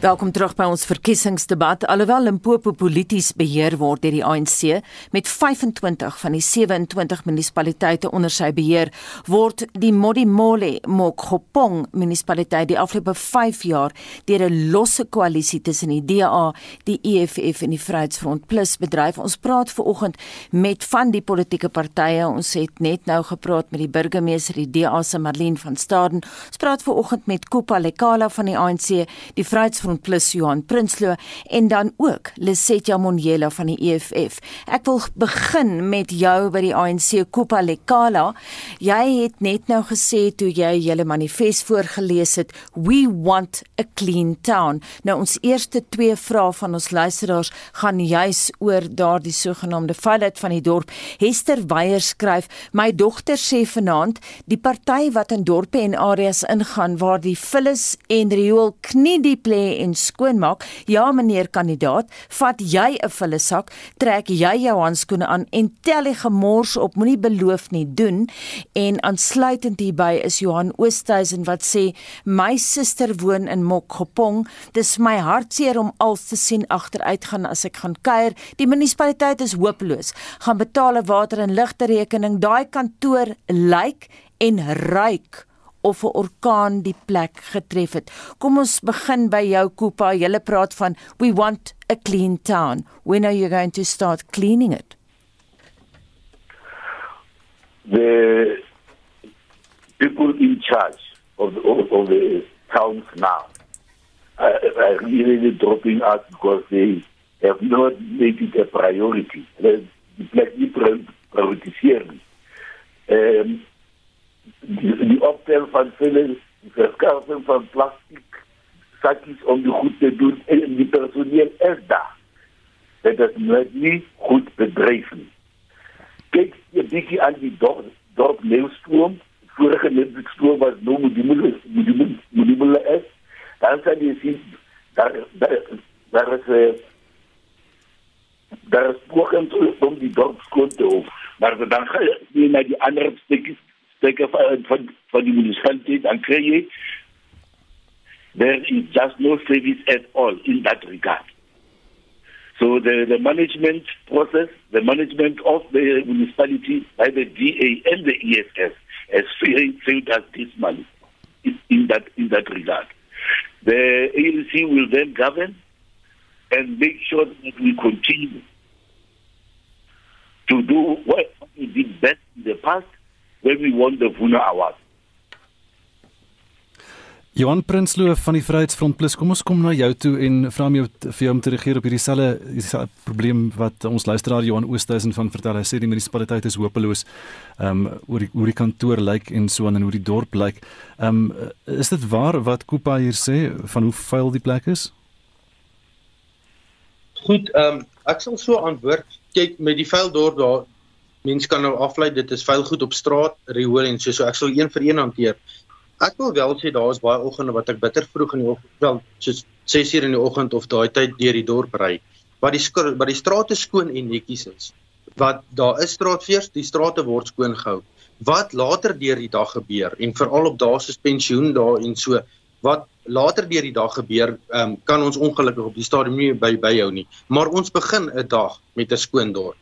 Welkom terug by ons verkiesingsdebat. Alhoewel Limpopo polities beheer word deur die ANC met 25 van die 27 munisipaliteite onder sy beheer, word die Modimolle Mokgopong munisipaliteit die afgelope 5 jaar deur 'n losse koalisie tussen die DA, die EFF en die Vryheidsfront Plus bedryf. Ons praat ver oggend met van die politieke partye. Ons het net nou gepraat met die burgemeester die DA se Marlene van Staden. Ons praat ver oggend met Kupa Lekala van die ANC, die Vryheidsfront Grond plus Johan Prinsloo en dan ook Lesetja Monjela van die EFF. Ek wil begin met jou by die ANC Kopa Lekala. Jy het net nou gesê toe jy julle manifest voorgeles het, we want a clean town. Nou ons eerste twee vrae van ons luisteraars gaan juis oor daardie sogenaamde veiligheid van die dorp. Hester Weyer skryf: "My dogter sê vanaand die party wat in dorpe en areas ingaan waar die vullis en riool kniediep lê en skoonmaak. Ja meneer kandidaat, vat jy 'n volle sak, trek jy jou handskoene aan en tel die gemors op, moenie beloof nie doen. En aansluitend hierby is Johan Oosthuizen wat sê my suster woon in Mokgopong. Dis my hartseer om als te sien agteruit gaan as ek gaan kuier. Die munisipaliteit is hopeloos. Gaan betaal 'n water en ligte rekening. Daai kantoor lyk en ruik of 'n orkaan die plek getref het. Kom ons begin by jou Koopa. Jy praat van we want a clean town. When are you going to start cleaning it? The people in charge of the, of the towns now are, are really dropping out because they have not made it a priority. The plek nie prioritiseer nie. Ehm um, die, die optel van vullen, die verskaffing van plastic zakjes om die goed te doen en die personeel is daar. Dat is net niet goed bedreven. Kijk je beetje aan die dorp, dorp Leeuwstroom. Vorige Leeuwstroom was no Moedimule is. Dan kan je zien, daar, daar, daar is... Uh, daar is poging om die dorp skoon te hou. Maar dan ga je naar die andere stukjes stukke van, die municipaliteit, dan krijg je there is just no service at all in that regard. So the, the management process, the management of the municipality by the DA and the ESS has failed, us this money in that in that regard. The ANC will then govern and make sure that we continue to do what we did best in the past when we won the Vuna Award. Johan Prinsloo van die Vryheidsfront Plus, kom ons kom na jou toe en vra my vir jou om te reageer op hierdie selfe probleem wat ons luisteraar Johan Oosthuizen van vertel. Hy sê die munisipaliteit is hopeloos. Ehm um, oor die hoe die kantoor lyk en so aan en hoe die dorp lyk. Ehm um, is dit waar wat Koopa hier sê van hoe vuil die plek is? Goed, ehm um, ek sal so antwoord. Kyk, met die vuil dorp daar mense kan nou aflei dit is vuil goed op straat, riool en so so ek sal een vir een hanteer. Ek wil wel sê daar is baie oggende wat ek bitter vroeg in die oggend, wel soos 6:00 in die oggend of daai tyd deur die dorp ry, waar die waar die strate skoon en netjies is. Wat daar is straatveers, die strate word skoon gehou. Wat later deur die dag gebeur en veral op dae se pensioen daar en so wat later deur die dag gebeur, um, kan ons ongelukkig op die stadium nie by byhou nie. Maar ons begin 'n dag met 'n skoon dorp.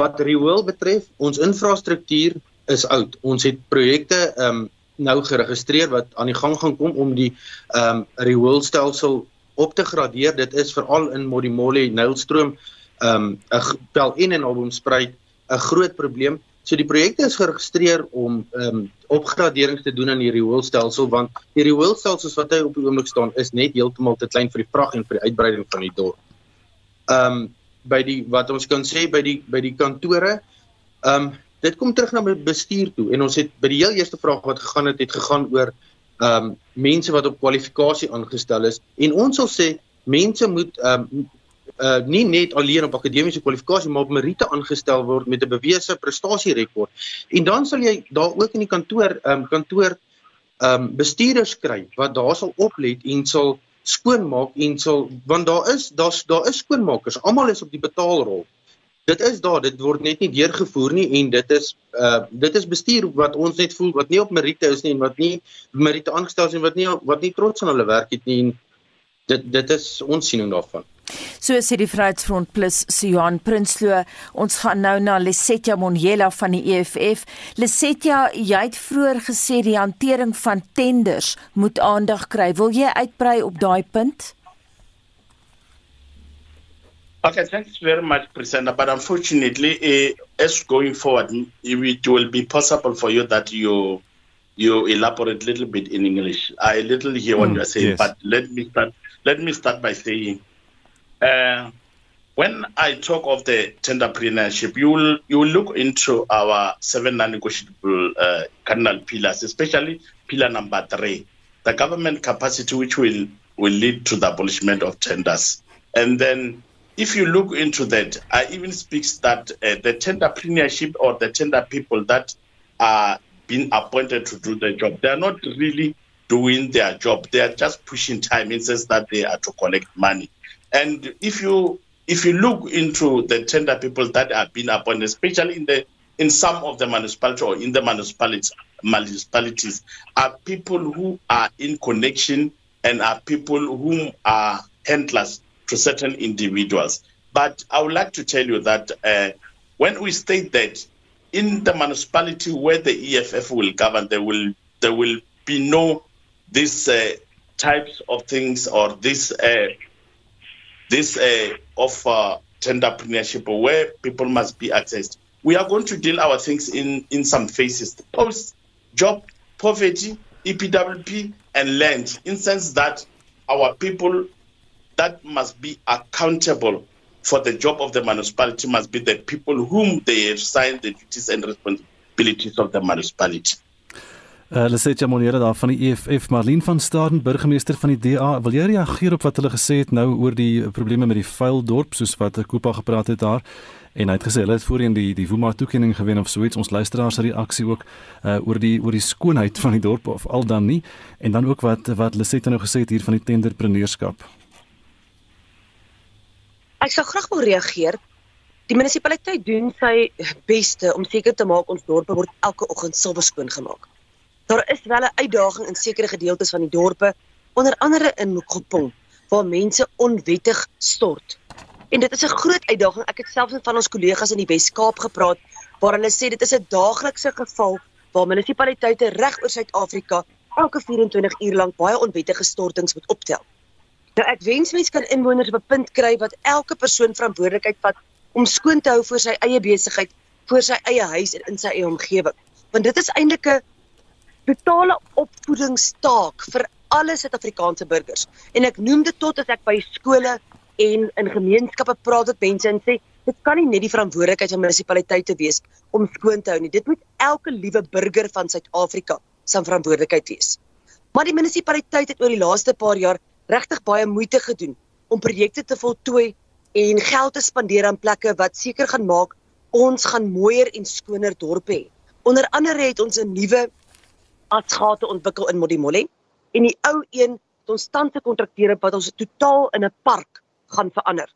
Wat riool betref, ons infrastruktuur is oud. Ons het projekte ehm um, nou geregistreer wat aan die gang gaan kom om die ehm um, rioolstelsel op te gradeer. Dit is veral in Modimolle, Nylstroom, ehm um, 'n pel en in Albomspruit 'n groot probleem. So die projekte is geregistreer om ehm um, opgraderings te doen aan die rioolstelsel want die rioolstelsels wat hy op die oomblik staan is net heeltemal te klein vir die vrag en vir die uitbreiding van die dorp. Ehm um, by die wat ons kan sê by die by die kantore. Ehm um, dit kom terug na bestuur toe. En ons het by die heel eerste vraag wat gegaan het het gegaan oor ehm um, mense wat op kwalifikasie aangestel is. En ons sal sê mense moet ehm um, uh nie net alleen op akademiese kwalifikasie maar op meriete aangestel word met 'n bewese prestasierekord. En dan sal jy daar ook in die kantoor ehm um, kantoor ehm um, bestuurders kry wat daar sal oplet en sal skoonmaak en sal want daar is daar's daar is skoonmakers. Almal is op die betaalrol. Dit is daar, dit word net nie deurgevoer nie en dit is uh dit is bestuur wat ons net voel wat nie op meriete is nie en wat nie meriete aangestel is en wat nie wat nie trots aan hulle werk het nie. En dit dit is ons siening daarvan. So sê die Vryheidsfront Plus se Johan Prinsloo, ons gaan nou na Lesetja Monjela van die EFF. Lesetja, jy het vroeër gesê die hantering van tenders moet aandag kry. Wil jy uitbrei op daai punt? Okay, thanks very much, Presenter. But unfortunately, uh, as going forward, it will be possible for you that you you elaborate a little bit in English. I little hear what mm, you're saying, yes. but let me start. Let me start by saying uh, when I talk of the tenderpreneurship, you will you will look into our seven non-negotiable uh, cardinal pillars, especially pillar number three, the government capacity, which will will lead to the abolishment of tenders. And then, if you look into that, I even speaks that uh, the tenderpreneurship or the tender people that are being appointed to do the job, they are not really doing their job. They are just pushing time in sense that they are to collect money. And if you if you look into the tender people that have been appointed, especially in the in some of the municipalities or in the municipalities, municipalities are people who are in connection and are people who are handlers to certain individuals. But I would like to tell you that uh, when we state that in the municipality where the EFF will govern, there will there will be no these uh, types of things or this uh, this uh, of uh, entrepreneurship where people must be accessed. We are going to deal our things in, in some phases. Post job, poverty, EPWP, and land. In sense that our people that must be accountable for the job of the municipality must be the people whom they have signed the duties and responsibilities of the municipality. Uh, hulle sê Jamonere daar van die EFF Marlene van Staden burgemeester van die DA wil jy reageer op wat hulle gesê het nou oor die probleme met die vuil dorp soos wat Koopa gepraat het daar? En hy het gesê hulle het voorheen die die Woema toekenning gewen of so iets. Ons luisteraars reaksie ook uh, oor die oor die skoonheid van die dorp of al dan nie. En dan ook wat wat het nou gesê het hier van die tenderpreneurskap. Ek sou graag wil reageer. Die munisipaliteit doen sy beste om seker te maak ons dorpe word elke oggend silwer skoon gemaak. Daar is wel 'n uitdaging in sekere gedeeltes van die dorpe, onder andere in Mokgopong, waar mense onwettig stort. En dit is 'n groot uitdaging. Ek het selfs met van ons kollegas in die Wes-Kaap gepraat waar hulle sê dit is 'n daaglikse geval waar munisipaliteite reg oor Suid-Afrika elke 24 uur lank baie onwettige stortings moet optel. Nou ek wens mense kan inwoners op 'n punt kry wat elke persoon verantwoordelikheid vat om skoon te hou vir sy eie besigheid, vir sy eie huis en in sy eie omgewing. Want dit is eintlik 'n totale opvoedingstaak vir alle Suid-Afrikaanse burgers. En ek noem dit tot as ek by skole en in gemeenskappe praat met mense en sê dit kan nie net die verantwoordelikheid van munisipaliteite wees om skoon te hou nie. Dit moet elke liewe burger van Suid-Afrika se verantwoordelikheid wees. Maar die munisipaliteit het oor die laaste paar jaar regtig baie moeite gedoen om projekte te voltooi en geld te spandeer aan plekke wat seker gaan maak ons gaan mooier en skoner dorpe hê. Onder andere het ons 'n nuwe asgate ontwikkel in Modimolle en die ou een konstante kontrakteure wat ons totaal in 'n park gaan verander.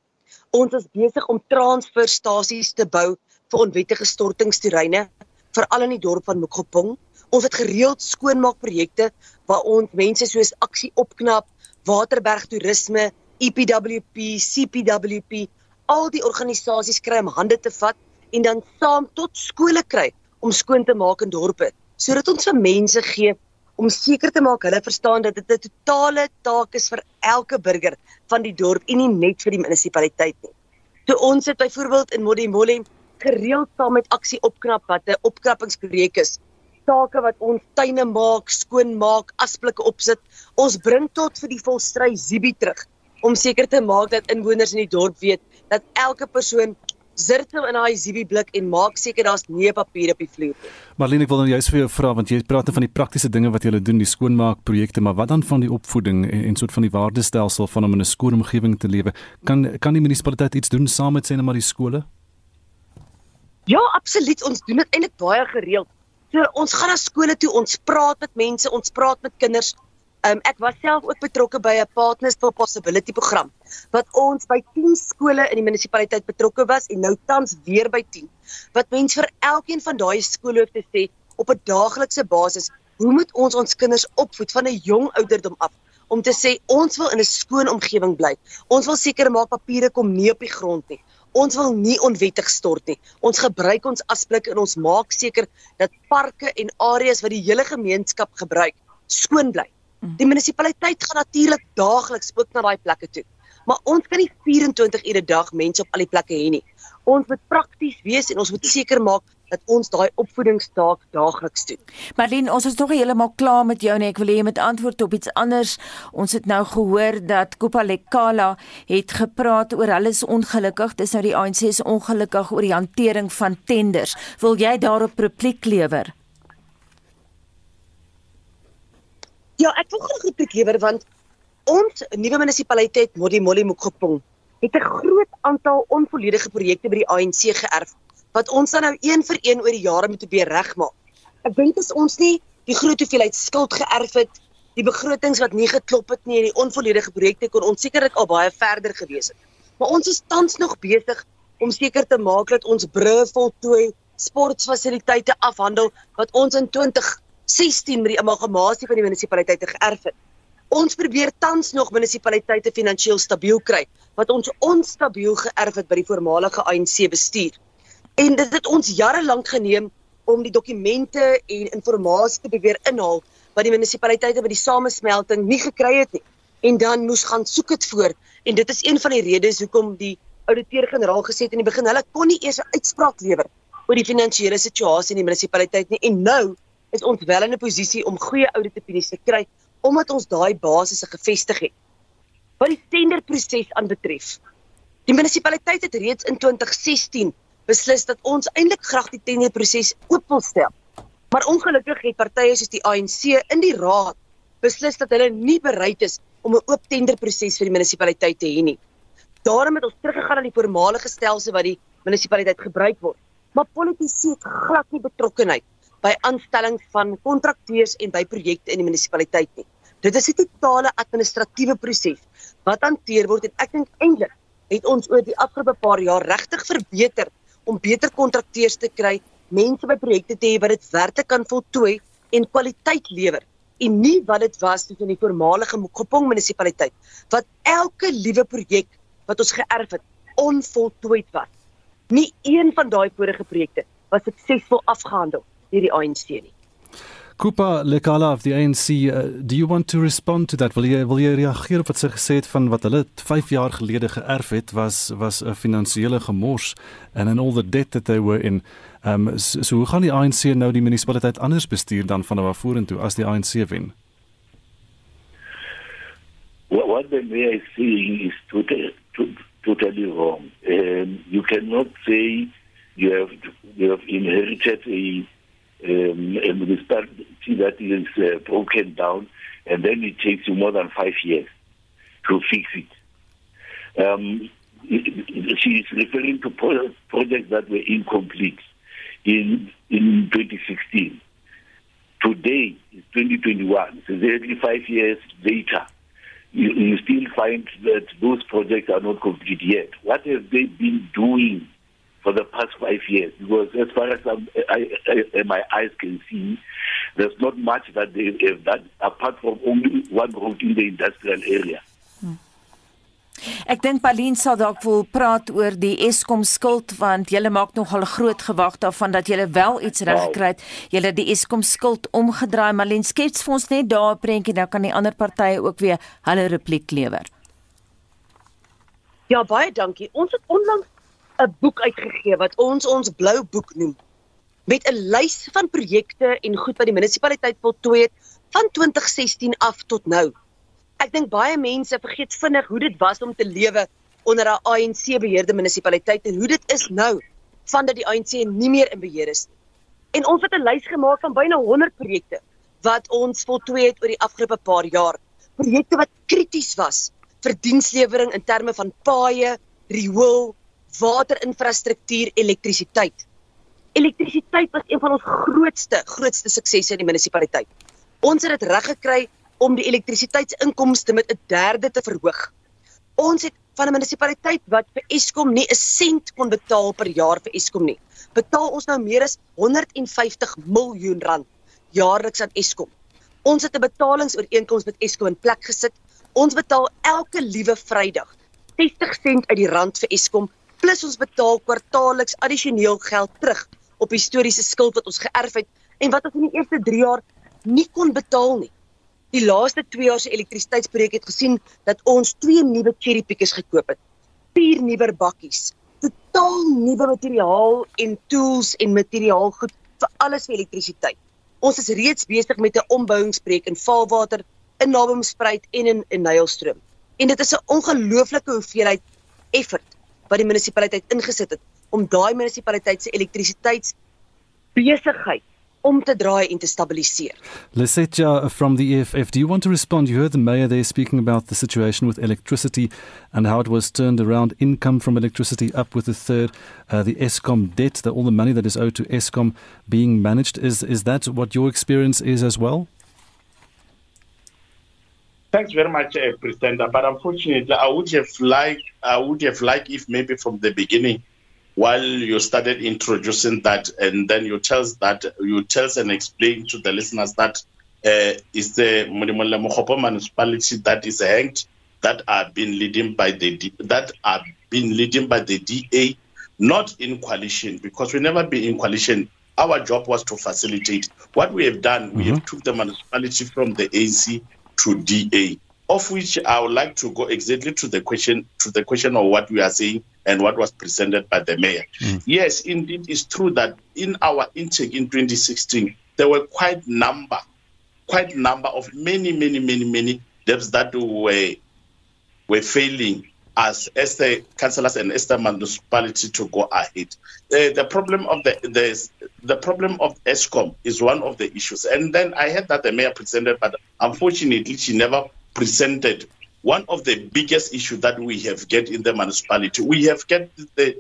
Ons is besig om transferstasies te bou vir onwettige stortingsterreine veral in die dorp van Mokgopong. Ons het gereeld skoonmaakprojekte waar ons mense soos Aksie Opknap, Waterberg Toerisme, EPWP, CPWP, al die organisasies kry om hande te vat en dan saam tot skole kry om skoon te maak in dorpe sodat ons vir mense gee om seker te maak hulle verstaan dat dit 'n totale taak is vir elke burger van die dorp en nie net vir die munisipaliteit nie. So ons het byvoorbeeld in Modimolle gereeld saam met aksie opknap wat 'n opknappingsprojek is. Take wat ons tuine maak, skoon maak, asblikke opsit. Ons bring tot vir die volstry Zibi terug om seker te maak dat inwoners in die dorp weet dat elke persoon zirtel in daai Zibi blik en maak seker daar's nie papier op die vloer nie. Marlene, ek wil nou juist vir jou vra want jy praat van die praktiese dinge wat julle doen, die skoonmaak projekte, maar wat dan van die opvoeding en, en soort van die waardestelsel van om in 'n skoon omgewing te lewe? Kan kan die munisipaliteit iets doen saam met sê net maar die skole? Ja, absoluut. Ons doen dit eintlik baie gereeld. So ons gaan na skole toe, ons praat met mense, ons praat met kinders. Um, ek was self ook betrokke by 'n Partners for Possibility program wat ons by 10 skole in die munisipaliteit betrokke was en nou tans weer by 10. Wat mens vir elkeen van daai skole hoef te sê op 'n daaglikse basis, hoe moet ons ons kinders opvoed van 'n jong ouderdom af om te sê ons wil in 'n skoon omgewing bly. Ons wil seker maak papiere kom nie op die grond nie. Ons wil nie onwettig stort nie. Ons gebruik ons asblik en ons maak seker dat parke en areas wat die hele gemeenskap gebruik skoon bly. Mm. Die munisipaliteit gaan natuurlik daagliks ook na daai plekke toe. Maar ons kan nie 24 ure 'n dag mense op al die plekke hê nie. Ons moet prakties wees en ons moet seker maak dat ons daai opvoedingstaak daagliks doen. Marlene, ons is nog heeltemal klaar met jou nie. Ek wil hê jy moet antwoord op iets anders. Ons het nou gehoor dat Kopalekala het gepraat oor hulle is ongelukkig. Dis nou die ANC is ongelukkig oor die hantering van tenders. Wil jy daarop repliek lewer? Ja, ek wil graag 'n repliek lewer want ons nuwe munisipaliteit Modimolle Mokgopong het 'n groot aantal onvolledige projekte by die ANC geërf wat ons dan nou een vir een oor die jare moet probeer regmaak. Ek dink as ons nie die groot hoeveelheid skuld geërf het, die begrotings wat nie geklop het nie en die onvolledige projekte kon ons sekerlik al baie verder gewees het. Maar ons is tans nog besig om seker te maak dat ons brûe voltooi, sportfasiliteite afhandel wat ons in 2016 met die amalgamasie van die munisipaliteite geërf het. Ons probeer tans nog munisipaliteite finansiëel stabiel kry wat ons onstabiel geërf het by die voormalige ANC bestuur. En dit het ons jare lank geneem om die dokumente en inligting te beweer inhaal wat die munisipaliteite by die samesmelting nie gekry het nie. En dan moes gaan soek dit voor en dit is een van die redes hoekom die ouditeur-generaal gesê het in die begin hulle kon nie eers 'n uitspraak lewer oor die finansiële situasie in die munisipaliteit nie. En nou is ons wel in 'n posisie om goeie auditopinies te kry omdat ons daai basisse gevestig het. Wat die tenderproses aanbetref. Die munisipaliteit het reeds in 2016 beslis dat ons eintlik graag die tenderproses oop wil stel. Maar ongelukkig het partye soos die ANC in die raad beslis dat hulle nie bereid is om 'n oop tenderproses vir die munisipaliteit te hê nie. Daarom het ons teruggegaan na die voormalige stelsel wat die munisipaliteit gebruik word. Maar politici het glad nie betrokkeheid by aanstellings van kontrakteurs en by projekte in die munisipaliteit nie. Dit is 'n totale administratiewe proses wat hanteer word en ek dink eintlik het ons oor die afgelope paar jaar regtig verbeter om beter kontrakteurs te kry, mense by projekte te hê wat dit werklik kan voltooi en kwaliteit lewer en nie wat dit was toe in die voormalige Mokopong munisipaliteit wat elke liewe projek wat ons geërf het onvoltooid was. Nie een van daai vorige projekte was suksesvol afgehandel deur die ANC nie. Kupa Lekala of the ANC, uh, do you want to respond to that? Wil jy wil jy reageer op wat sy gesê het van wat hulle 5 jaar gelede geërf het was was 'n finansiële gemors and in all the debt that they were in. Ehm um, so, so hoe gaan die ANC nou die munisipaliteit anders bestuur dan van nou vorentoe as die ANC wen? What, what the mayor is saying is totally, totally wrong. Um, you cannot say you have you have inherited a um, a municipality that is uh, broken down, and then it takes you more than five years to fix it. Um, she is referring to projects that were incomplete in in 2016. Today is 2021, so exactly five years later. You, you still find that those projects are not complete yet. What have they been doing for the past five years because as far as I, I, I, my eyes can see, there's not much that they have done apart from only one road in the industrial area. Hmm. Ek dink Pauline sal dalk wil praat oor die Eskom skuld want julle maak nogal groot gewag daarvan dat julle wel iets reg gekry het. Julle die Eskom skuld omgedraai. Marlene skets vir ons net daar 'n prentjie dan kan die ander partye ook weer hulle repliek lewer. Ja, baie dankie. Ons het onlangs 'n boek uitgegee wat ons ons blou boek noem met 'n lys van projekte en goed wat die munisipaliteit voltooi het van 2016 af tot nou. Ek dink baie mense vergeet vinnig hoe dit was om te lewe onder 'n ANC beheerde munisipaliteit en hoe dit is nou vandat die ANC nie meer in beheer is nie. En ons het 'n lys gemaak van byna 100 projekte wat ons voltooi het oor die afgelope paar jaar. Projekte wat krities was vir dienslewering in terme van paaie, riool, waterinfrastruktuur, elektrisiteit. Elektrisiteit was een van ons grootste grootste suksesse in die munisipaliteit. Ons het dit reg gekry om die elektrisiteitsinkomste met 'n derde te verhoog. Ons het van 'n munisipaliteit wat vir Eskom nie 'n sent kon betaal per jaar vir Eskom nie, betaal ons nou meer as 150 miljoen rand jaarliks aan Eskom. Ons het 'n betalingsooreenkoms met Eskom in plek gesit. Ons betaal elke liewe Vrydag 60 sent uit die rand vir Eskom plus ons betaal kwartaalliks addisioneel geld terug op historiese skuld wat ons geërf het en wat ons in die eerste 3 jaar nie kon betaal nie. Die laaste 2 jaar se elektrisiteitsprojek het gesien dat ons twee nuwe cherry pickers gekoop het. Vier nuwer bakkies, totaal nuwe materiaal en tools en materiaalgoed vir alles vir elektrisiteit. Ons is reeds besig met 'n ombouingsprojek in Vaalwater, in Nabomspruit en in in Nylstroom. En dit is 'n ongelooflike hoeveelheid effort wat die munisipaliteit ingesit het om daai munisipaliteit se elektrisiteitsbesigheid om te draai en te stabiliseer. Lesetja from the EFF, do you want to respond? You heard the mayor there speaking about the situation with electricity and how it was turned around, income from electricity up with a third, uh, the ESCOM debt, the, all the money that is owed to ESCOM being managed. Is is that what your experience is as well? Thanks very much, uh, President. But unfortunately, I would have liked, I would have liked if maybe from the beginning while you started introducing that and then you tell us that you tell and explain to the listeners that uh, is the Mokhopo municipality that is hanged that are being leading by the that are being leading by the DA not in coalition because we never been in coalition our job was to facilitate what we have done mm-hmm. we have took the municipality from the AC to DA of which I would like to go exactly to the question to the question of what we are saying and what was presented by the mayor. Mm. Yes, indeed, it's true that in our intake in 2016 there were quite number, quite number of many, many, many, many debts that were were failing as Esther councillors and Esther municipality to go ahead. Uh, the problem of the, the the problem of ESCOM is one of the issues, and then I heard that the mayor presented, but unfortunately she never presented one of the biggest issues that we have get in the municipality. We have get the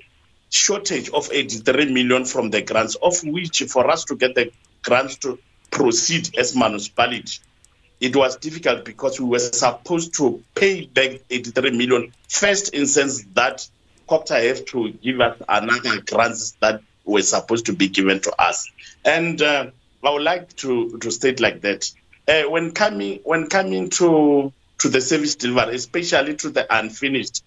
shortage of 83 million from the grants, of which for us to get the grants to proceed as municipality, it was difficult because we were supposed to pay back 83 million first instance that COPTA have to give us another grants that were supposed to be given to us. And uh, I would like to, to state like that uh, when coming when coming to to the service delivery, especially to the unfinished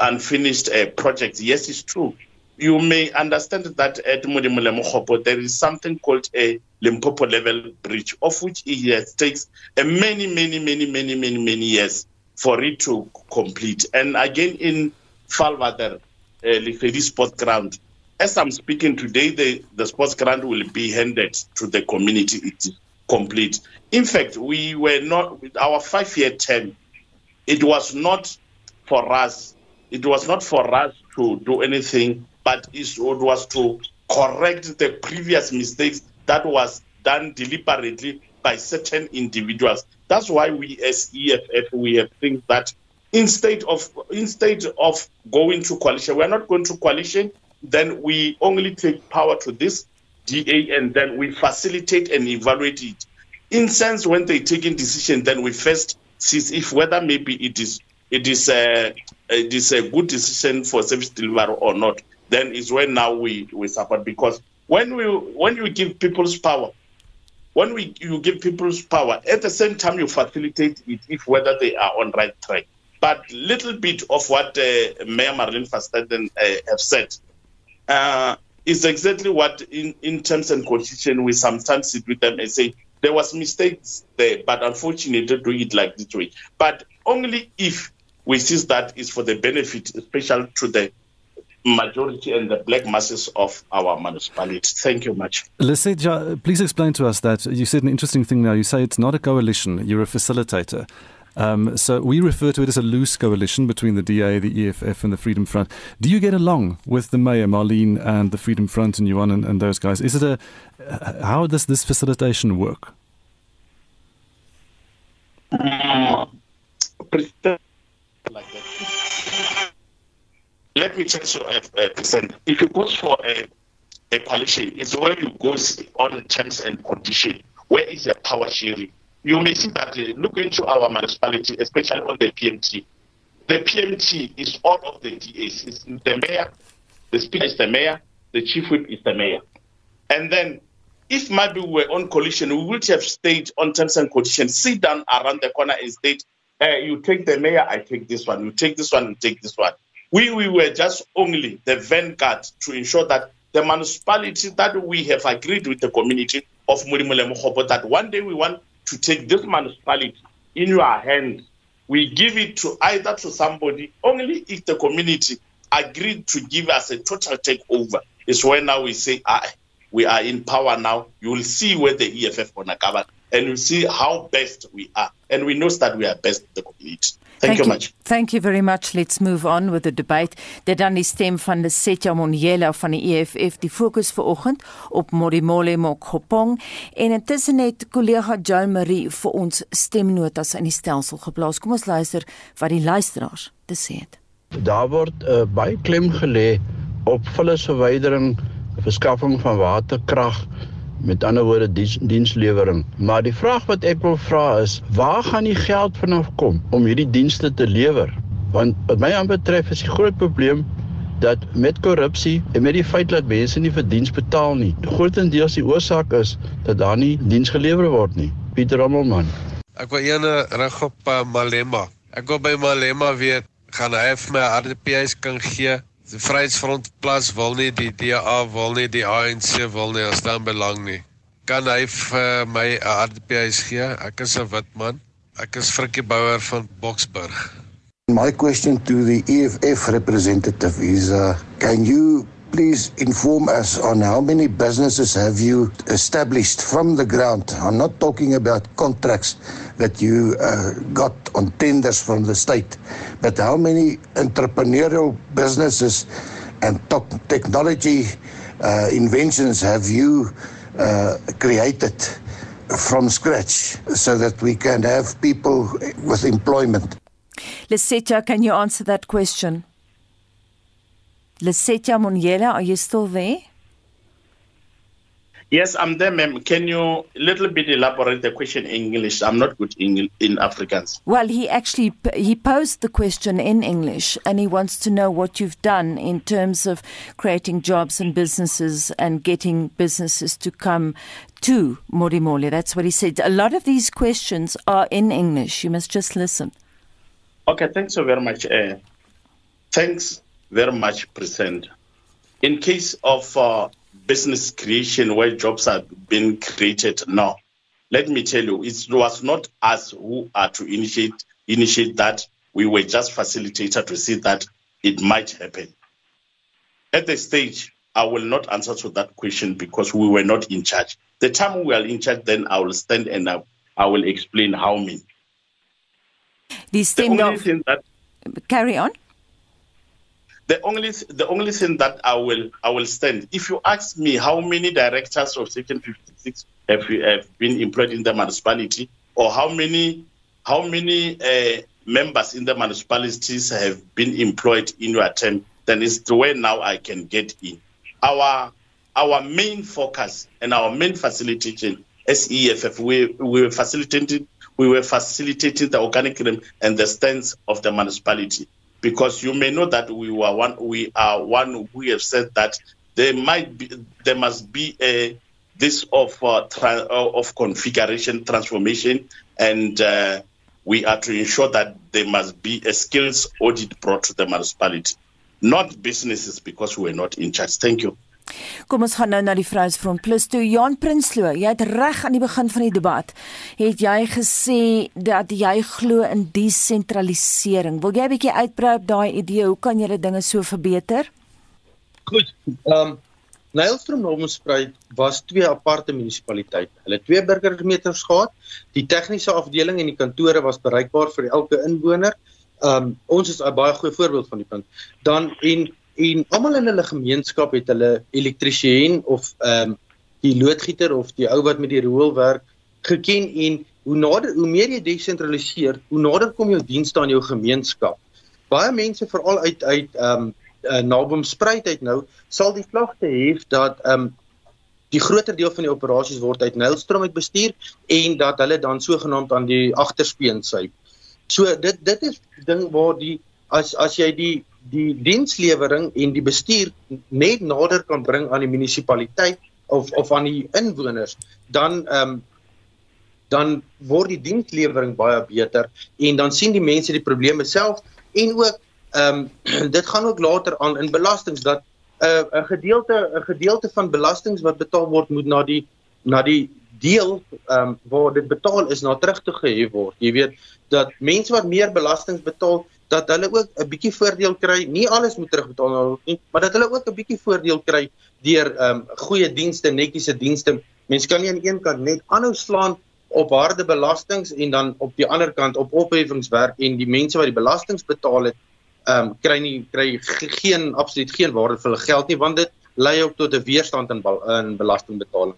unfinished uh, projects. Yes, it's true. You may understand that at Modimule there is something called a Limpopo level bridge, of which it takes a many, many, many, many, many, many years for it to complete. And again, in Falvater, uh, Sports Ground, as I'm speaking today, the, the sports ground will be handed to the community. It is complete. In fact, we were not with our five-year term. It was not for us. It was not for us to do anything, but it was to correct the previous mistakes that was done deliberately by certain individuals. That's why we, as EFF, we have think that instead of instead of going to coalition, we are not going to coalition. Then we only take power to this DA and then we facilitate and evaluate it. In sense, when they taking decision, then we first see if whether maybe it is it is a it is a good decision for service delivery or not. Then is when now we we support because when we when you give people's power, when we you give people's power, at the same time you facilitate it if whether they are on right track. But little bit of what uh, Mayor Marlene Verstappen uh, have said. Uh, is exactly what in, in terms and conditions we sometimes sit with them and say there was mistakes there, but unfortunately do it like this way. But only if we see that is for the benefit, especially to the majority and the black masses of our municipality. Thank you much. Leseja, please explain to us that you said an interesting thing now. You say it's not a coalition, you're a facilitator. Um, so we refer to it as a loose coalition between the DA, the EFF, and the Freedom Front. Do you get along with the mayor, Marlene, and the Freedom Front and Yuan and, and those guys? Is it a how does this facilitation work? Let me tell you, uh, uh, percent. If you go for a, a coalition, it's where you go on terms and conditions. Where is the power sharing? you may see that uh, look into our municipality, especially on the PMT. The PMT is all of the DAs. It's the mayor, the speaker is the mayor, the chief whip is the mayor. And then if maybe we were on coalition, we would have stayed on terms and conditions, sit down around the corner and state, uh, you take the mayor, I take this one, you take this one, you take this one. We, we were just only the vanguard to ensure that the municipality that we have agreed with the community of Murimule Mukhobo that one day we want to take this municipality in your hands. We give it to either to somebody only if the community agreed to give us a total takeover. Is when now we say, ah, we are in power now. You will see where the EFF gonna cover, and you see how best we are, and we know that we are best the community. Thank, Thank you much. Thank you very much. Let's move on with the debate. Dit dan die stem van Lesetja Monyela van die EFF die fokus vanoggend op Modimole Mokgopong en intussen het kollega Joan Marie vir ons stemnotas in die stelsel geplaas. Kom ons luister wat die luisteraars te sê het. Daar word uh, baie klem gelê op vullisverwydering, verskaffing van waterkrag met ander woorde diens, dienslewering. Maar die vraag wat ek wil vra is, waar gaan die geld vanaf kom om hierdie dienste te lewer? Want wat my aanbetref is die groot probleem dat met korrupsie en met die feit dat mense nie vir diens betaal nie, grootendeels die oorsaak is dat daar nie diens gelewer word nie. Pieter Rommelman. Ek wil eene rig op uh, Malema. Ek wil by Malema weet, gaan hy vir my RDP's kan gee Die Vryheidsfront Plus wil nie die DA wil nie die ANC wil nie as dan belang nie. Kan hy vir my 'n RDPS gee? Ek is 'n wit man. Ek is Frikkie Bouwer van Boksburg. My question to the EFF representative is uh, can you please inform us on how many businesses have you established from the ground? I'm not talking about contracts that you uh, got on tenders from the state, but how many entrepreneurial businesses and top technology uh, inventions have you uh, created from scratch so that we can have people with employment? Lisetta, can you answer that question? Lesetja Monyela, are you still there? Yes, I'm there, ma'am. Can you a little bit elaborate the question in English? I'm not good in in Afrikaans. Well, he actually he posed the question in English, and he wants to know what you've done in terms of creating jobs and businesses and getting businesses to come to Morimole. That's what he said. A lot of these questions are in English. You must just listen. Okay, thanks so very much. Uh, thanks very much present. In case of uh, business creation where jobs are being created now, let me tell you, it was not us who are to initiate initiate that. We were just facilitated to see that it might happen. At the stage, I will not answer to that question because we were not in charge. The time we are in charge, then I will stand and I, I will explain how many. The only thing that carry on. The only the only thing that I will I will stand. If you ask me how many directors of Section 56 have, have been employed in the municipality, or how many how many uh, members in the municipalities have been employed in your term, then it's the way now I can get in. Our our main focus and our main facilitation SEFF, we, we were facilitating we were facilitating the organic and the stance of the municipality because you may know that we were one we are one who have said that there might be there must be a this of uh, tra- uh, of configuration transformation and uh, we are to ensure that there must be a skills audit brought to the municipality. Not businesses because we are not in charge. Thank you Kom ons gaan nou na die Vryheidsfront Plus toe. Jan Prinsloo, jy het reg aan die begin van die debat het jy gesê dat jy glo in desentralisering. Wil jy 'n bietjie uitbrei op daai idee? Hoe kan jy dinge so verbeter? Goed. Ehm um, Nylstrom Normenspruit was twee aparte munisipaliteite. Hulle twee burgermeters gehad. Die tegniese afdeling en die kantore was bereikbaar vir elke inwoner. Ehm um, ons is 'n baie goeie voorbeeld van die punt. Dan en en almal in hulle gemeenskap het hulle elektriesien of ehm um, die loodgieter of die ou wat met die riool werk geken en hoe nader hoe meer jy desentraliseer, hoe nader kom jou dienste aan jou gemeenskap. Baie mense veral uit uit ehm um, uh, naby spruit uit nou sal die klagte hê dat ehm um, die groter deel van die operasies word uit Nylstrom uit bestuur en dat hulle dan sogenaamd aan die agterspeen sy. So dit dit is ding waar die as as jy die die dienslewering en die bestuur net nader kan bring aan die munisipaliteit of of aan die inwoners, dan ehm um, dan word die dienslewering baie beter en dan sien die mense die probleme self en ook ehm um, dit gaan ook later aan in belastings dat 'n uh, 'n gedeelte 'n gedeelte van belastings wat betaal word moet na die na die deel ehm um, waar dit betaal is na terug te gehef word. Jy weet dat mense wat meer belastings betaal dat hulle ook 'n bietjie voordeel kry. Nie alles moet terugbetaal word nie, maar dat hulle ook 'n bietjie voordeel kry deur ehm um, goeie dienste, netjiese dienste. Mense kan nie aan een kant net aanhou slaan op harde belastings en dan op die ander kant op opheffingswerk en die mense wat die belastings betaal het, ehm um, kry nie kry geen absoluut geen waarde vir hulle geld nie want dit lei ook tot 'n weerstand in, in belastingbetaling.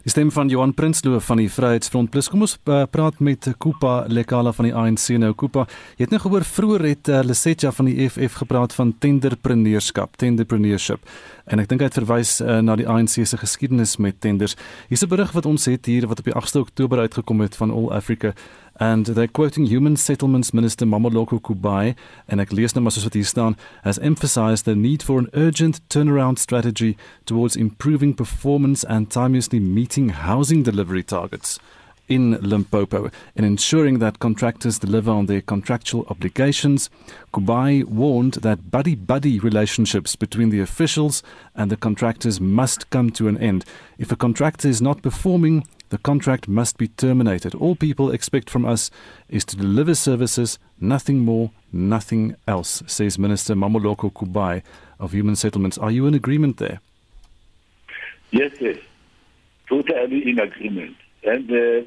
Die stem van Johan Prinsloo van die Vryheidsfront Plus. Kom ons uh, praat met Kupa Lekala van die ANC nou. Kupa, jy het nou gehoor vroeër het uh, Lesetja van die EFF gepraat van tenderpreneurskap, tenderpreneurship. En ek dink hy het verwys uh, na die ANC se geskiedenis met tenders. Hier's 'n berig wat ons het hier wat op die 8de Oktober uitgekom het van All Africa and they're quoting Human Settlements Minister Mamoloko Kubai and ek lees nou maar soos wat hier staan has emphasized the need for an urgent turnaround strategy towards improving performance and timeously meeting housing delivery targets in Limpopo and ensuring that contractors deliver on their contractual obligations. Kubai warned that buddy buddy relationships between the officials and the contractors must come to an end. If a contractor is not performing, the contract must be terminated. All people expect from us is to deliver services, nothing more, nothing else, says Minister Mamoloko Kubai of Human Settlements. Are you in agreement there? Yes, yes. Totally in agreement. And uh,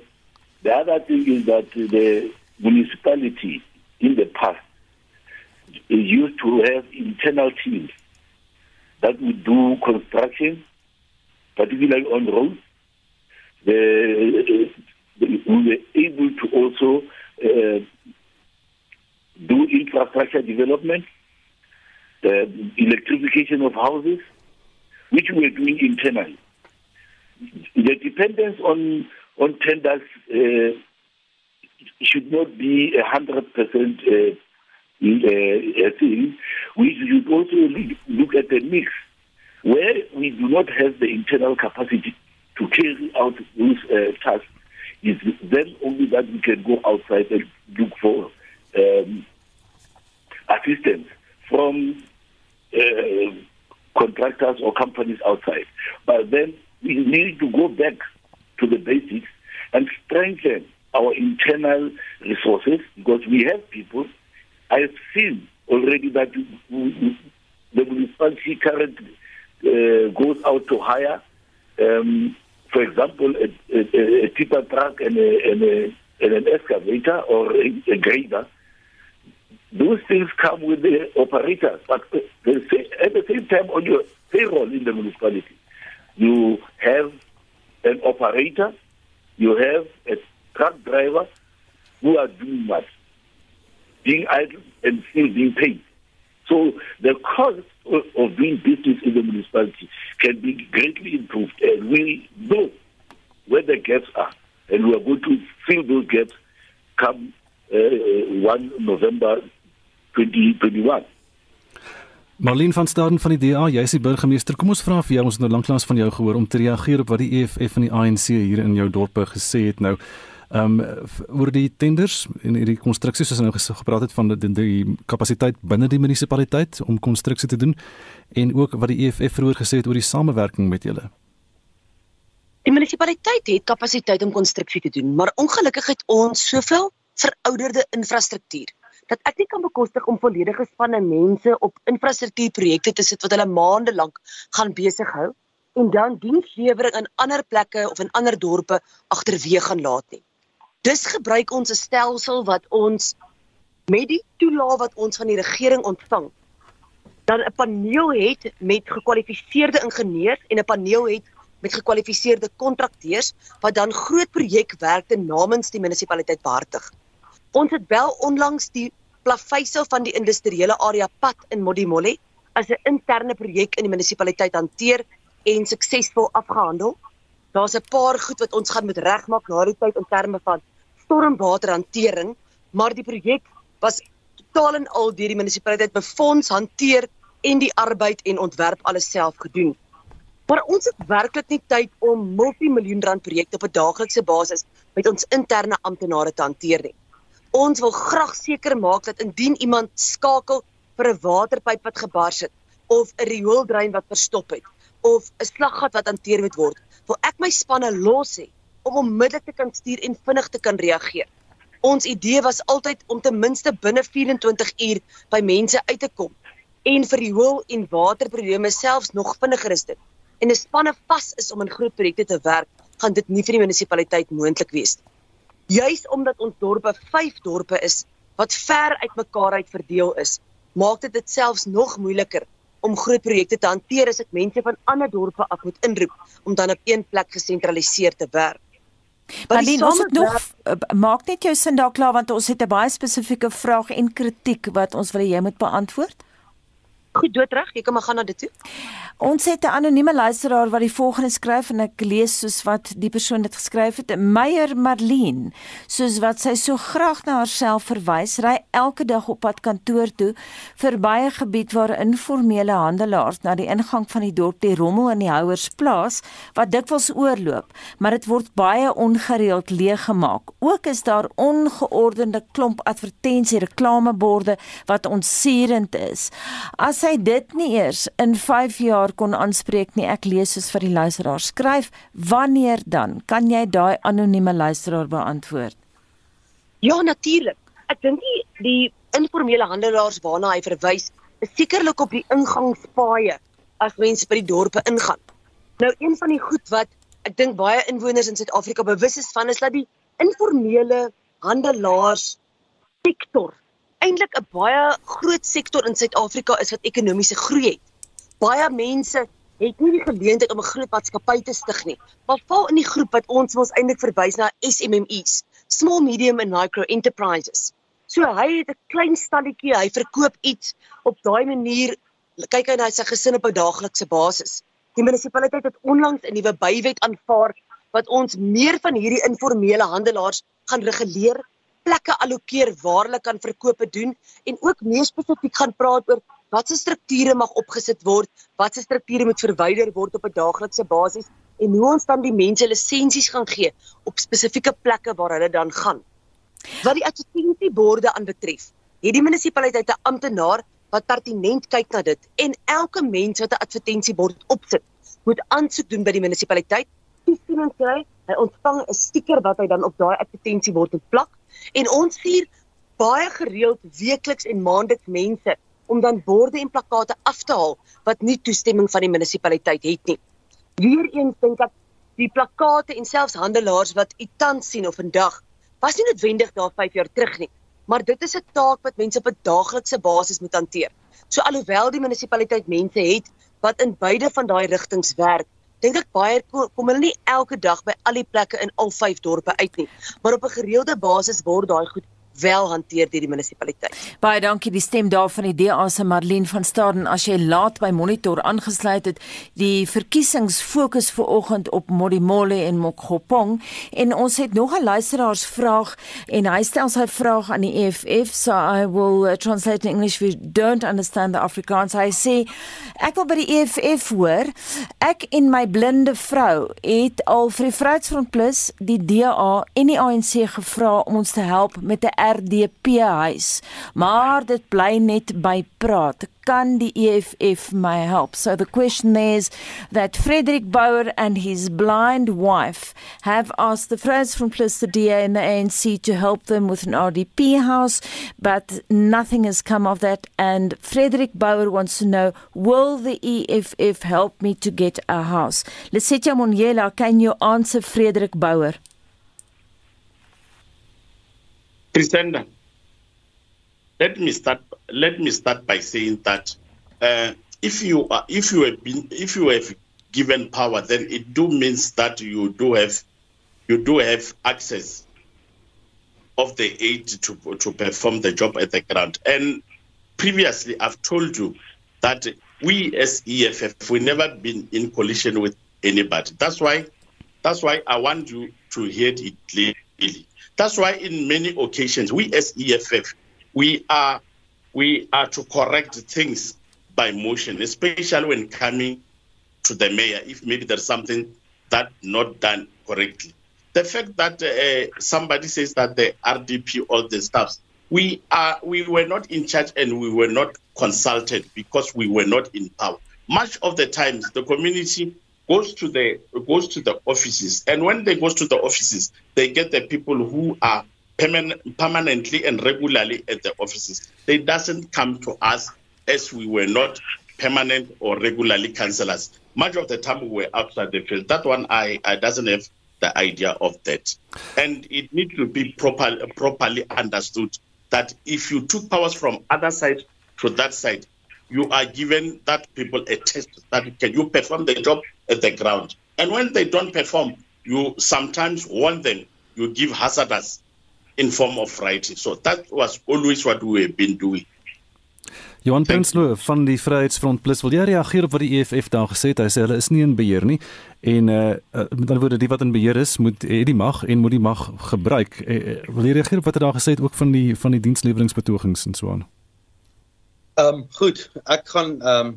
the other thing is that the municipality in the past used to have internal teams that would do construction, particularly on roads we were able to also uh, do infrastructure development, the electrification of houses, which we are doing internally. The dependence on on tenders uh, should not be a hundred percent uh, uh, thing. We should also look at the mix where we do not have the internal capacity to carry out those uh, tasks, is then only that we can go outside and look for um, assistance from uh, contractors or companies outside. But then we need to go back to the basics and strengthen our internal resources because we have people. I've seen already that the municipality currently uh, goes out to hire um, for example, a, a, a tipper truck and, a, and, a, and an excavator or a, a grader, those things come with the operators. But the, at the same time, on your payroll in the municipality, you have an operator, you have a truck driver who are doing what? Being idle and still being paid. So the cost of doing business in the municipality can be greatly improved. And we know where the gaps are. And we are going to fill those gaps come uh, 1 November 2021. Marlene van Staden van die DA, jy is die burgemeester. Kom ons vra vir jou, ons het nou lanklaas van jou gehoor om te reageer op wat die EFF en die ANC hier in jou dorp gesê het nou. Ehm um, oor die tenders en hierdie konstruksies soos ons nou gepraat het van die, die, die kapasiteit binne die munisipaliteit om konstruksie te doen en ook wat die EFF vroeër gesê het oor die samewerking met julle. Die munisipaliteit het kapasiteit om konstruksie te doen, maar ongelukkig het ons soveel verouderde infrastruktuur dat ek nie kan bekostig om volledige spanne mense op infrastruktuurprojekte te sit wat hulle maande lank gaan besig hou en dan dienslewering in ander plekke of in ander dorpe agterweeg gaan laat nie. Dis gebruik ons 'n stelsel wat ons met die toelaag wat ons van die regering ontvang dan 'n paneel het met gekwalifiseerde ingenieurs en 'n paneel het met gekwalifiseerde kontrakteurs wat dan groot projekwerke namens die munisipaliteit behartig. Ons het wel onlangs die plaveisel van die industriële area pad in Modimolle as 'n interne projek in die munisipaliteit hanteer en suksesvol afgehandel. Daar's 'n paar goed wat ons gaan moet regmaak na die tyd in terme van stormwaterhantering, maar die projek was totaal en al deur die munisipaliteit befonds, hanteer en die arbeid en ontwerp alles self gedoen. Maar ons het werklik nie tyd om multimiljoen rand projekte op 'n daaglikse basis met ons interne amptenare te hanteer nie. Ons wil graag seker maak dat indien iemand skakel vir 'n waterpyp wat gebars het of 'n riooldrein wat verstop het of 'n slaggat wat hanteer moet word, wil ek my spanne los hê om onmiddellik te kan stuur en vinnig te kan reageer. Ons idee was altyd om ten minste binne 24 uur by mense uit te kom en vir riool en waterprobleme selfs nog vinniger is dit en 'n spanne vas is om in groot projekte te werk, gaan dit nie vir die munisipaliteit moontlik wees nie. Juis omdat ons dorpe 5 dorpe is wat ver uitmekaar uit verdeel is, maak dit dit selfs nog moeiliker om groot projekte te hanteer as ek mense van ander dorpe af moet inroep om dan op een plek gesentraliseer te werk. Maar ons het nog uh, maak net jou sin daar klaar want ons het 'n baie spesifieke vraag en kritiek wat ons wil hê jy moet beantwoord. Goed, dood reg, jy kan maar gaan na dit toe. Ons het 'n anonieme luisteraar wat die volgende skryf en ek lees soos wat die persoon dit geskryf het. Meyer Marlene, soos wat sy so graag na haarself verwys, ry elke dag op pad kantoor toe verby 'n gebied waar informele handelaars na die ingang van die dorp die rommel in die houers plaas wat dikwels oorloop, maar dit word baie ongereeld leeggemaak. Ook is daar ongeordende klomp advertensie reklameborde wat onsierend is. As hy dit nie eers in 5 jaar kon aanspreek nie. Ek lees soos vir die luisteraar skryf, wanneer dan? Kan jy daai anonieme luisteraar beantwoord? Ja, natuurlik. Ek dink die, die informele handelaars waarna hy verwys, is sekerlik op die ingangspaaie as mense by die dorpe ingaan. Nou een van die goed wat ek dink baie inwoners in Suid-Afrika bewus is van is dat die informele handelaars sektor eintlik 'n baie groot sektor in Suid-Afrika is wat ekonomiese groei het baie mense het nie die geleentheid om 'n groot maatskappy te stig nie. Maar val in die groep wat ons ons eintlik verwys na SMMEs, small medium and micro enterprises. So hy het 'n klein stalletjie, hy verkoop iets op daai manier kyk hy na sy gesin op 'n daaglikse basis. Die munisipaliteit het onlangs 'n nuwe bywet aanvaar wat ons meer van hierdie informele handelaars gaan reguleer, plekke allokeer waar hulle kan verkope doen en ook meer spesifiek gaan praat oor watse strukture mag opgesit word, watse strukture moet verwyder word op 'n daaglikse basis en hoe ons dan die mense lisensies gaan gee op spesifieke plekke waar hulle dan gaan. Wat die advertensieborde aanbetref, het die munisipaliteit 'n amptenaar wat pertinent kyk na dit en elke mens wat 'n advertensiebord opsit, moet aansoek doen by die munisipaliteit. Toestemming kry, hy ontvang 'n stiker wat hy dan op daai advertensiebord moet plak en ons stuur baie gereeld weekliks en maandeliks mense om dan borde en plakkate af te haal wat nie toestemming van die munisipaliteit het nie. Weereens dink ek die plakkate en selfs handelaars wat u tans sien of vandag was nie noodwendig daar 5 jaar terug nie, maar dit is 'n taak wat mense op 'n daaglikse basis moet hanteer. So alhoewel die munisipaliteit mense het wat in beide van daai rigtings werk, dink ek baie kom hulle nie elke dag by al die plekke in al 5 dorpe uit nie, maar op 'n gereelde basis word daai goed wel hanteer deur die munisipaliteit. Baie dankie die stem daar van die DA se Marlene van Staden as jy laat by monitor aangesluit het. Die verkiesings fokus ver oggend op Modimolle en Mokgopong en ons het nog 'n luisteraarsvraag en hy stel sy vraag aan die EFF so I will uh, translate in English you don't understand the Afrikaans. Hy sê ek wil by die EFF hoor. Ek en my blinde vrou het al vir die Vryheidsfront Plus, die DA en die ANC gevra om ons te help met 'n RDP huis. Maar dit bly net by praat. Kan die EFF my help? So the question is that Frederick Bauer and his blind wife have asked the friends from Plus the DA and the ANC to help them with an RDP house, but nothing has come of that. And Frederick Bauer wants to know, will the EFF help me to get a house? Lesetja Moniela, can you answer Frederick Bauer? Presenter, let me start. Let me start by saying that uh, if you are, if you have been, if you have given power, then it do means that you do have, you do have access of the aid to to perform the job at the ground. And previously, I've told you that we as EFF we never been in coalition with anybody. That's why, that's why I want you to hear it clearly. That's why in many occasions we as EFF we are we are to correct things by motion, especially when coming to the mayor if maybe there's something that not done correctly. The fact that uh, somebody says that the RDP, all the staffs, we are we were not in charge and we were not consulted because we were not in power. Much of the times, the community goes to the goes to the offices, and when they goes to the offices, they get the people who are permanent, permanently and regularly at the offices. They doesn't come to us as we were not permanent or regularly councillors. Much of the time we were outside the field. That one I, I doesn't have the idea of that. And it needs to be proper, properly understood that if you took powers from other side to that side, you are given that people a test that can you perform the job at the ground. And when they don't perform, you sometimes warn them, you give hazardous in form of writing. So that was always what we have been doing. Johan Prinsloo van die Vryheidsfront Plus wil jy reageer op wat die EFF daar gesê het? Hy sê hulle is nie in beheer nie en uh, met ander woorde die wat in beheer is moet het die mag en moet die mag gebruik. Uh, wil jy reageer op wat hy daar gesê het ook van die van die diensleweringsbetogings en so aan? Ehm um, goed, ek gaan ehm um,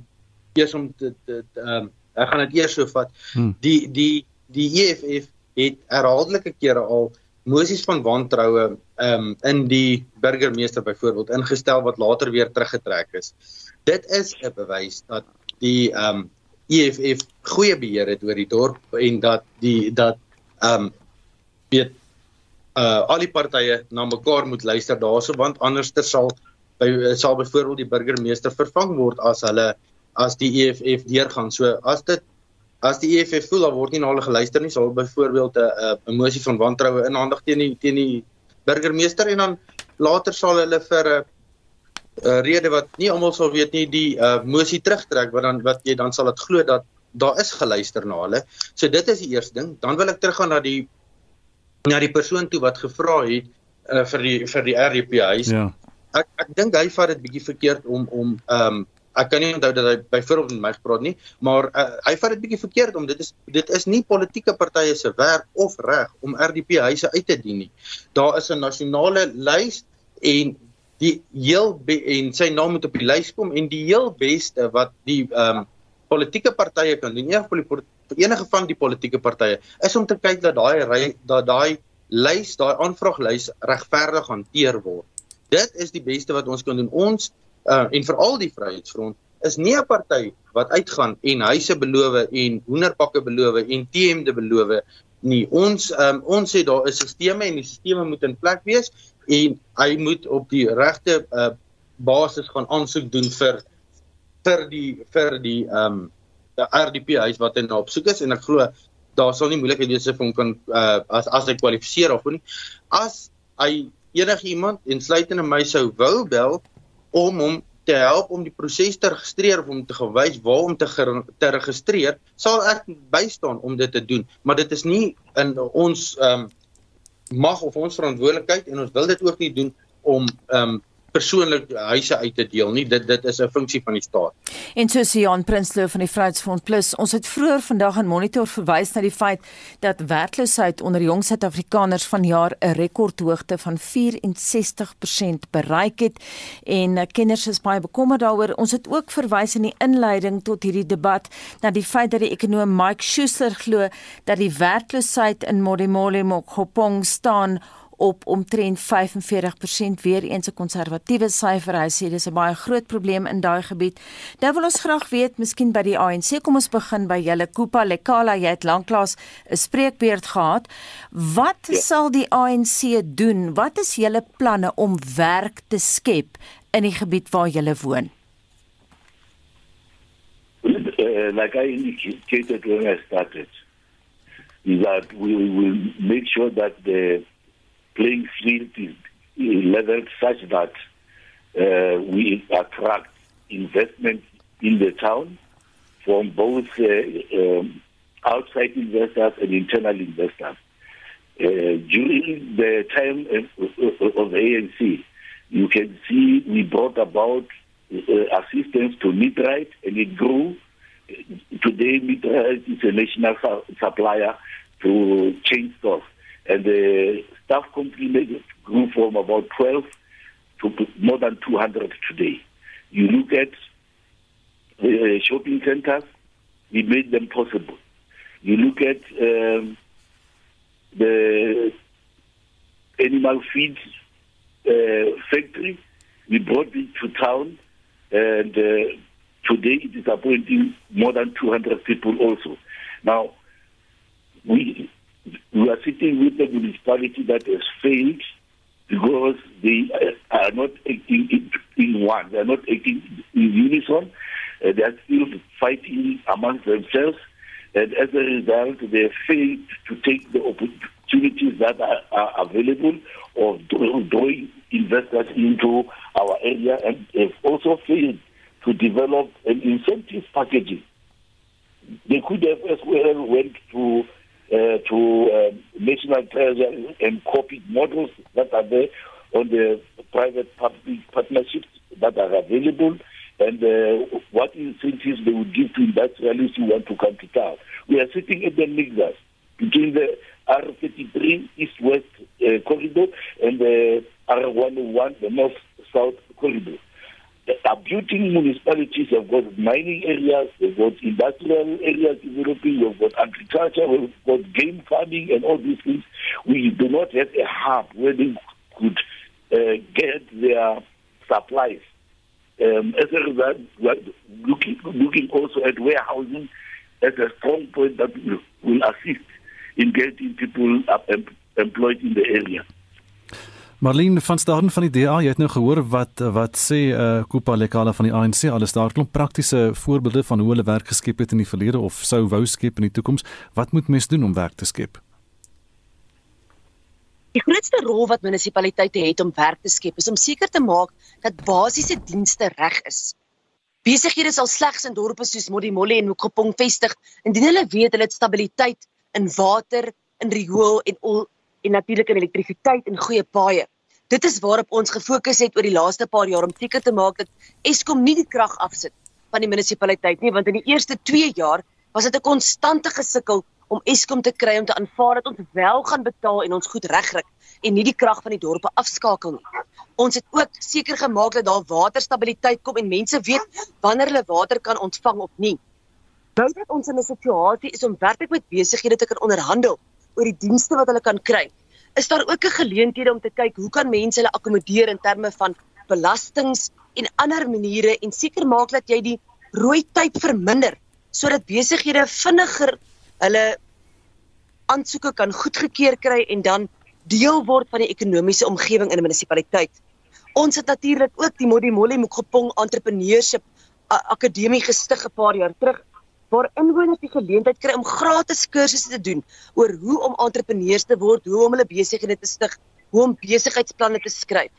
eers om dit ehm um, ek gaan dit eers so vat. Hmm. Die die die EFF het herhaaldelike kere al mosies van wantroue um, in die burgemeester byvoorbeeld ingestel wat later weer teruggetrek is. Dit is 'n bewys dat die um EFF goeie beheer het oor die dorp en dat die dat um weet uh al die partye na mekaar moet luister daarso want anderster sal by sal byvoorbeeld die burgemeester vervang word as hulle as die EFF deurgaan. So as dit as die EFF voel daar word nie na hulle geluister nie, sal byvoorbeeld 'n 'n mosie van wantroue inhandig teen die teen die burgemeester en dan later sal hulle vir 'n 'n rede wat nie almal sal weet nie die uh, mosie terugtrek wat dan wat jy dan sal dit glo dat daar is geluister na hulle. So dit is die eerste ding. Dan wil ek teruggaan na die na die persoon toe wat gevra het uh, vir die vir die RDP huis. Ja. Ek ek dink hy vat dit bietjie verkeerd om om ehm um, ek kan nie onthou dat hy byvoorbeeld met my gepraat nie, maar uh, hy vat dit bietjie verkeerd om dit is dit is nie politieke partye se werk of reg om RDP huise uit te dien nie. Daar is 'n nasionale lys en die heel en sy naam moet op die lys kom en die heel beste wat die ehm um, politieke partye kan doen, enige enige van die politieke partye is om te kyk dat daai dat daai lys, daai aanvraglys regverdig hanteer word. Dit is die beste wat ons kan doen. Ons uh, en veral die Vryheidsfront is nie 'n party wat uitgaan en huise beloof en hoenderpakke beloof en TMde beloof nie. Ons um, ons sê daar is sisteme en die sisteme moet in plek wees en hy moet op die regte uh, basis gaan aansoek doen vir vir die vir die ehm um, RDP huis wat hy nou op soek is en ek glo daar sal nie moeilikheid wees vir hom kan uh, as as hy kwalifiseer of nie. As hy enige iemand insluitende my sou wou bel om hom te help om die proses te registreer of om te gewys waar om te te registreer, sal ek bystaan om dit te doen, maar dit is nie in ons ehm um, mag of ons verantwoordelikheid en ons wil dit ook nie doen om ehm um, persoonlik huise uit te deel nie. Dit dit is 'n funksie van die staat. En so sê Jan Prinsloo van die Vryheidsfront Plus, ons het vroeër vandag aan Monitor verwys na die feit dat werkloosheid onder jong Suid-Afrikaners vanjaar 'n rekordhoogte van 64% bereik het en eh, kenners is baie bekommerd daaroor. Ons het ook verwys in die inleiding tot hierdie debat na die feit dat die ekonom Mike Schuster glo dat die werkloosheid in Modimolle Mokgopong staan op omtrent 45% weer eens 'n konservatiewe syfer. Hy sê dis 'n baie groot probleem in daai gebied. Nou wil ons graag weet, miskien by die ANC, kom ons begin by julle Kupa Lekala. Jy het lanklaas 'n spreekbeurt gehad. Wat ja. sal die ANC doen? Wat is julle planne om werk te skep in die gebied waar julle woon? Uh, like I indicated when I started, is that we will make sure that the playing field is leveled such that uh, we attract investment in the town from both uh, um, outside investors and internal investors. Uh, during the time of, ANC, you can see we brought about uh, assistance to Midrate and it grew. Today, Midrate is a national su- supplier to chain stores. And the staff complement grew from about 12 to more than 200 today. You look at the shopping centers, we made them possible. You look at um, the animal feed uh, factory, we brought it to town, and uh, today it is appointing more than 200 people also. Now, we, we are sitting with the municipality that has failed because they are not acting in, one, they are not acting in unison, uh, they are still fighting amongst themselves, and as a result, they failed to take the opportunities that are, are available of drawing investors into our area and have also failed to develop an incentive packaging. They could have as well went to uh, to um, national treasure and copied models that are there on the private public partnerships that are available and uh, what incentives they would give to industrialists who want to come to town. We are sitting at the nexus between the R33 east-west uh, corridor and the R101, the north-south corridor. Abutting municipalities have got mining areas, they've got industrial areas developing, we've got agriculture, we've got game farming and all these things. We do not have a hub where they could uh, get their supplies. Um, as a result, we are looking, looking also at warehousing as a strong point that will, assist in getting people employed in the area. Marlene van Staden van die DA, jy het nou gehoor wat wat sê eh uh, Kupa Lekala van die ANC, alles daar klop praktiese voorbeelde van hoe hulle werk geskep het in die verlede of sou wou skep in die toekoms. Wat moet mense doen om werk te skep? Die grootste rol wat munisipaliteite het om werk te skep is om seker te maak dat basiese dienste reg is. Besighede sal slegs in dorpe soos Modimolle en Mokopong vestig indien hulle weet hulle het stabiliteit in water, in riool en en natuurlik in elektrisiteit en goeie paaie. Dit is waarop ons gefokus het oor die laaste paar jaar om seker te maak dat Eskom nie die krag afsit van die munisipaliteit nie, want in die eerste 2 jaar was dit 'n konstante gesukkel om Eskom te kry om te aanvaar dat ons wel gaan betaal en ons goed regkry en nie die krag van die dorpe afskakel nie. Ons het ook seker gemaak dat daar waterstabiliteit kom en mense weet wanneer hulle water kan ontvang of nie. Nou dat ons in 'n situasie is om werklik met besighede te kan onderhandel oor die dienste wat hulle kan kry. Is daar ook 'n geleenthede om te kyk hoe kan mense hulle akkommodeer in terme van belastings en ander maniere en seker maak dat jy die rooi tyd verminder sodat besighede vinniger hulle aansoeke kan goedgekeur kry en dan deel word van die ekonomiese omgewing in 'n munisipaliteit. Ons het natuurlik ook die Modimolle Mokgopong Entrepreneurship Akademie gestig 'n paar jaar terug waar inwoners die geleentheid kry om gratis kursusse te doen oor hoe om entrepreneurs te word, hoe om hulle besighede te stig, hoe om besigheidsplanne te skryf.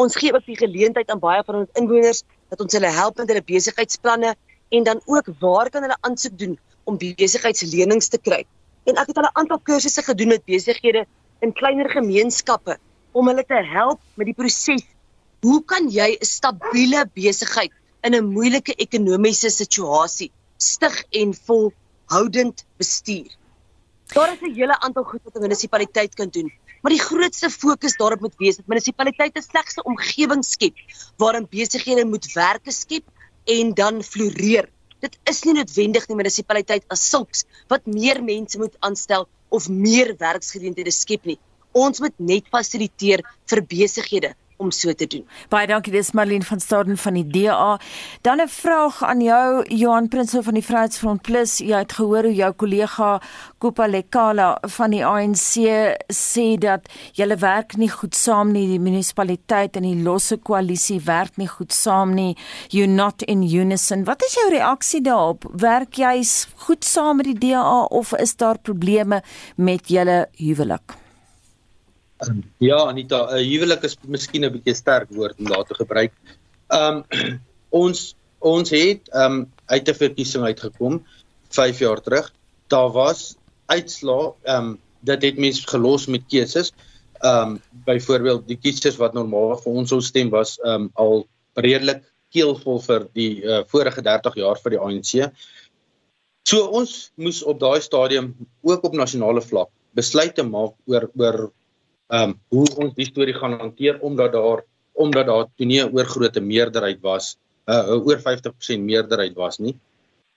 Ons gee ook die geleentheid aan baie van ons inwoners dat ons hulle help met hulle besigheidsplanne en dan ook waar kan hulle aansoek doen om besigheidslenings te kry. En ek het al 'n aantal kursusse gedoen met besighede in kleiner gemeenskappe om hulle te help met die proses. Hoe kan jy 'n stabiele besigheid in 'n moeilike ekonomiese situasie stig en volhoudend bestuur. Daar is 'n hele aantal goed wat 'n munisipaliteit kan doen, maar die grootste fokus daarop moet wees dat munisipaliteite slegs 'n omgewing skep waarin besighede moet werke skep en dan floreer. Dit is nie noodwendig die munisipaliteit as sulks wat meer mense moet aanstel of meer werksgeleenthede skep nie. Ons moet net fasiliteer vir besighede om so te doen. Baie dankie dis Marlene van Staden van die DA. Dan 'n vraag aan jou Johan Prinsloo van die Vryheidsfront Plus. Jy het gehoor hoe jou kollega Kopa Lekala van die ANC sê dat julle werk nie goed saam nie, die munisipaliteit en die losse koalisie werk nie goed saam nie. You not in unison. Wat is jou reaksie daarop? Werk jy goed saam met die DA of is daar probleme met julle huwelik? Ja, Anita, 'n uh, huwelik is miskien 'n bietjie sterk woord om daar te gebruik. Um ons ons het um uit 'n verkiesing uitgekom 5 jaar terug. Daar was uitslaa um dit het mense gelos met keuses. Um byvoorbeeld die keuses wat normaal vir ons sou stem was um al redelik keelvol vir die uh, vorige 30 jaar vir die ANC. So ons moes op daai stadium ook op nasionale vlak besluite maak oor oor ehm um, hoe ons die storie gaan hanteer omdat daar omdat daar toe nie 'n oorgrootste meerderheid was, 'n uh, oor 50% meerderheid was nie.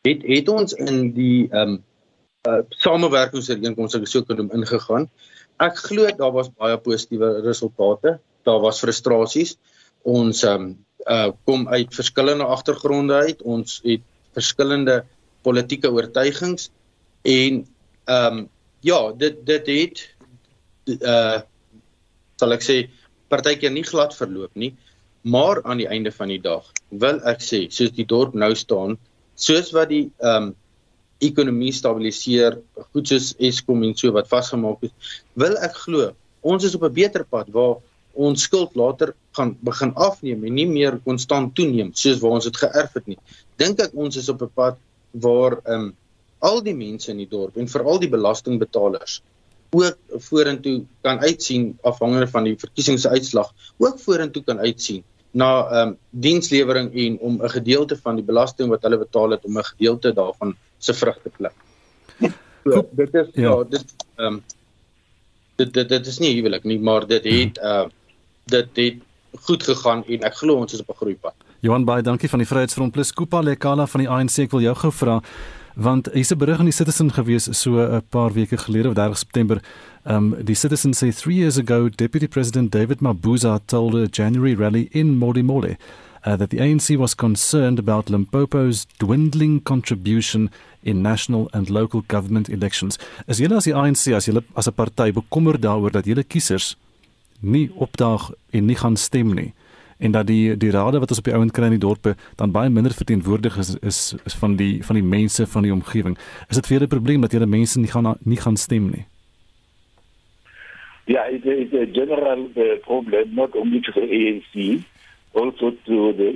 het het ons in die ehm um, uh samewerkingsooreenkomste sou kon ingegaan. Ek glo daar was baie positiewe resultate. Daar was frustrasies. Ons ehm um, uh kom uit verskillende agtergronde uit. Ons het verskillende politieke oortuigings en ehm um, ja, dit dit het uh sal ek sê partykeer nie glad verloop nie, maar aan die einde van die dag wil ek sê soos die dorp nou staan, soos wat die ehm um, ekonomie stabiliseer, goed soos Eskom en so wat vasgemaak is, wil ek glo ons is op 'n beter pad waar ons skuld later gaan begin afneem en nie meer konstant toeneem soos waar ons dit geërf het nie. Dink ek ons is op 'n pad waar ehm um, al die mense in die dorp en veral die belastingbetalers ook vorentoe kan uitsien afhangende van die verkiesingsuitslag, ook vorentoe kan uitsien na ehm um, dienslewering en om 'n gedeelte van die belasting wat hulle betaal het om 'n gedeelte daarvan se vrugte pluk. So, dit is ja, ja dit ehm um, dit, dit dit is nie huwelik nie, maar dit het uh dit het goed gegaan en ek glo ons is op 'n groeipad. Johan Bey, dankie van die Vryheidsfront plus Kupa Lekala van die ANC. Ek wil jou gou vra want hier's 'n berig in die Citizen gewees so 'n paar weke gelede op 30 September. Um die Citizen say 3 years ago Deputy President David Mabuza told a January rally in Modimolle uh, that the ANC was concerned about Limpopo's dwindling contribution in national and local government elections. As julle as die ANC as julle as 'n party bekommer daaroor dat julle kiesers nie opdaag en nie gaan stem nie en dat die die rade wat ons op die ouend kry in die dorpe dan baie minder verteenwoordig is, is van die van die mense van die omgewing. Is dit julle 'n probleem dat julle mense nie gaan nie gaan stem nie? Ja, it is a general uh, problem not only to the ANC also to the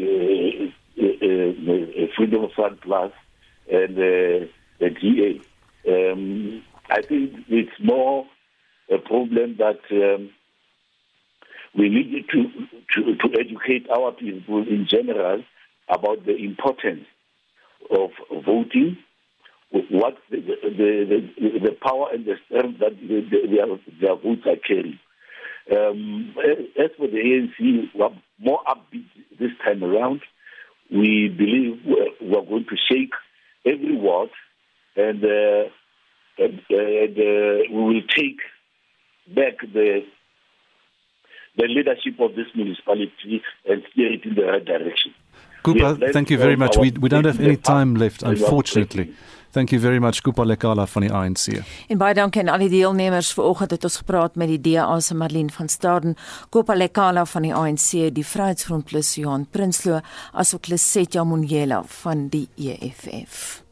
uh, uh, Freedom Front Plus and uh, the GA. Um, I think it's more a problem that um, we need to, to, to educate our people in general about the importance of voting, what the, the, the, the power and the strength that their, their votes are carrying. Um, as for the ANC, we're more upbeat this time around. We believe we're, we're going to shake every ward and, uh, and, and uh, we will take back the the leadership of this municipality and steer it in the right direction. Kupa, thank you very much. We, we don't have any time left, unfortunately. Thank you very much Kupa Lekala van die ANC. En baie dankie aan al die deelnemers vanoggend het ons gepraat met die DA se Marlene van Staden, Kupa Lekala van die ANC, die Vryheidsfront plus Johan Prinsloo, asook Lesetja Monyela van die EFF.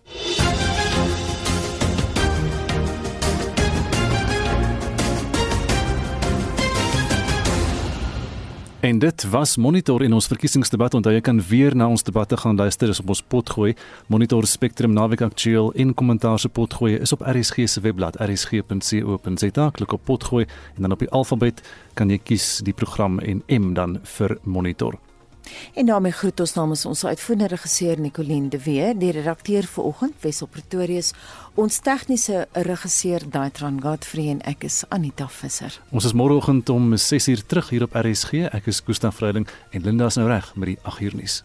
En dit was Monitor in ons verkiesingsdebat. Onthou jy kan weer na ons debatte gaan luister is op ons potgooi. Monitor Spectrum Naweek Aktueel en kommentaar se potgooi is op RSG se webblad rsg.co.za. Klik op potgooi en dan op die alfabet kan jy kies die program en M dan vir Monitor. En daarmee groet ons namens ons uitvoerende regisseur Nicoline de Weer, die redakteur vanoggend Wessel Pretorius, ons tegniese regisseur Daitran Godfrey en ek is Anita Visser. Ons is môreoggend om 6uur terug hier op RSG. Ek is Gustaf Vreiding en Linda is nou reg met die 8uur nuus.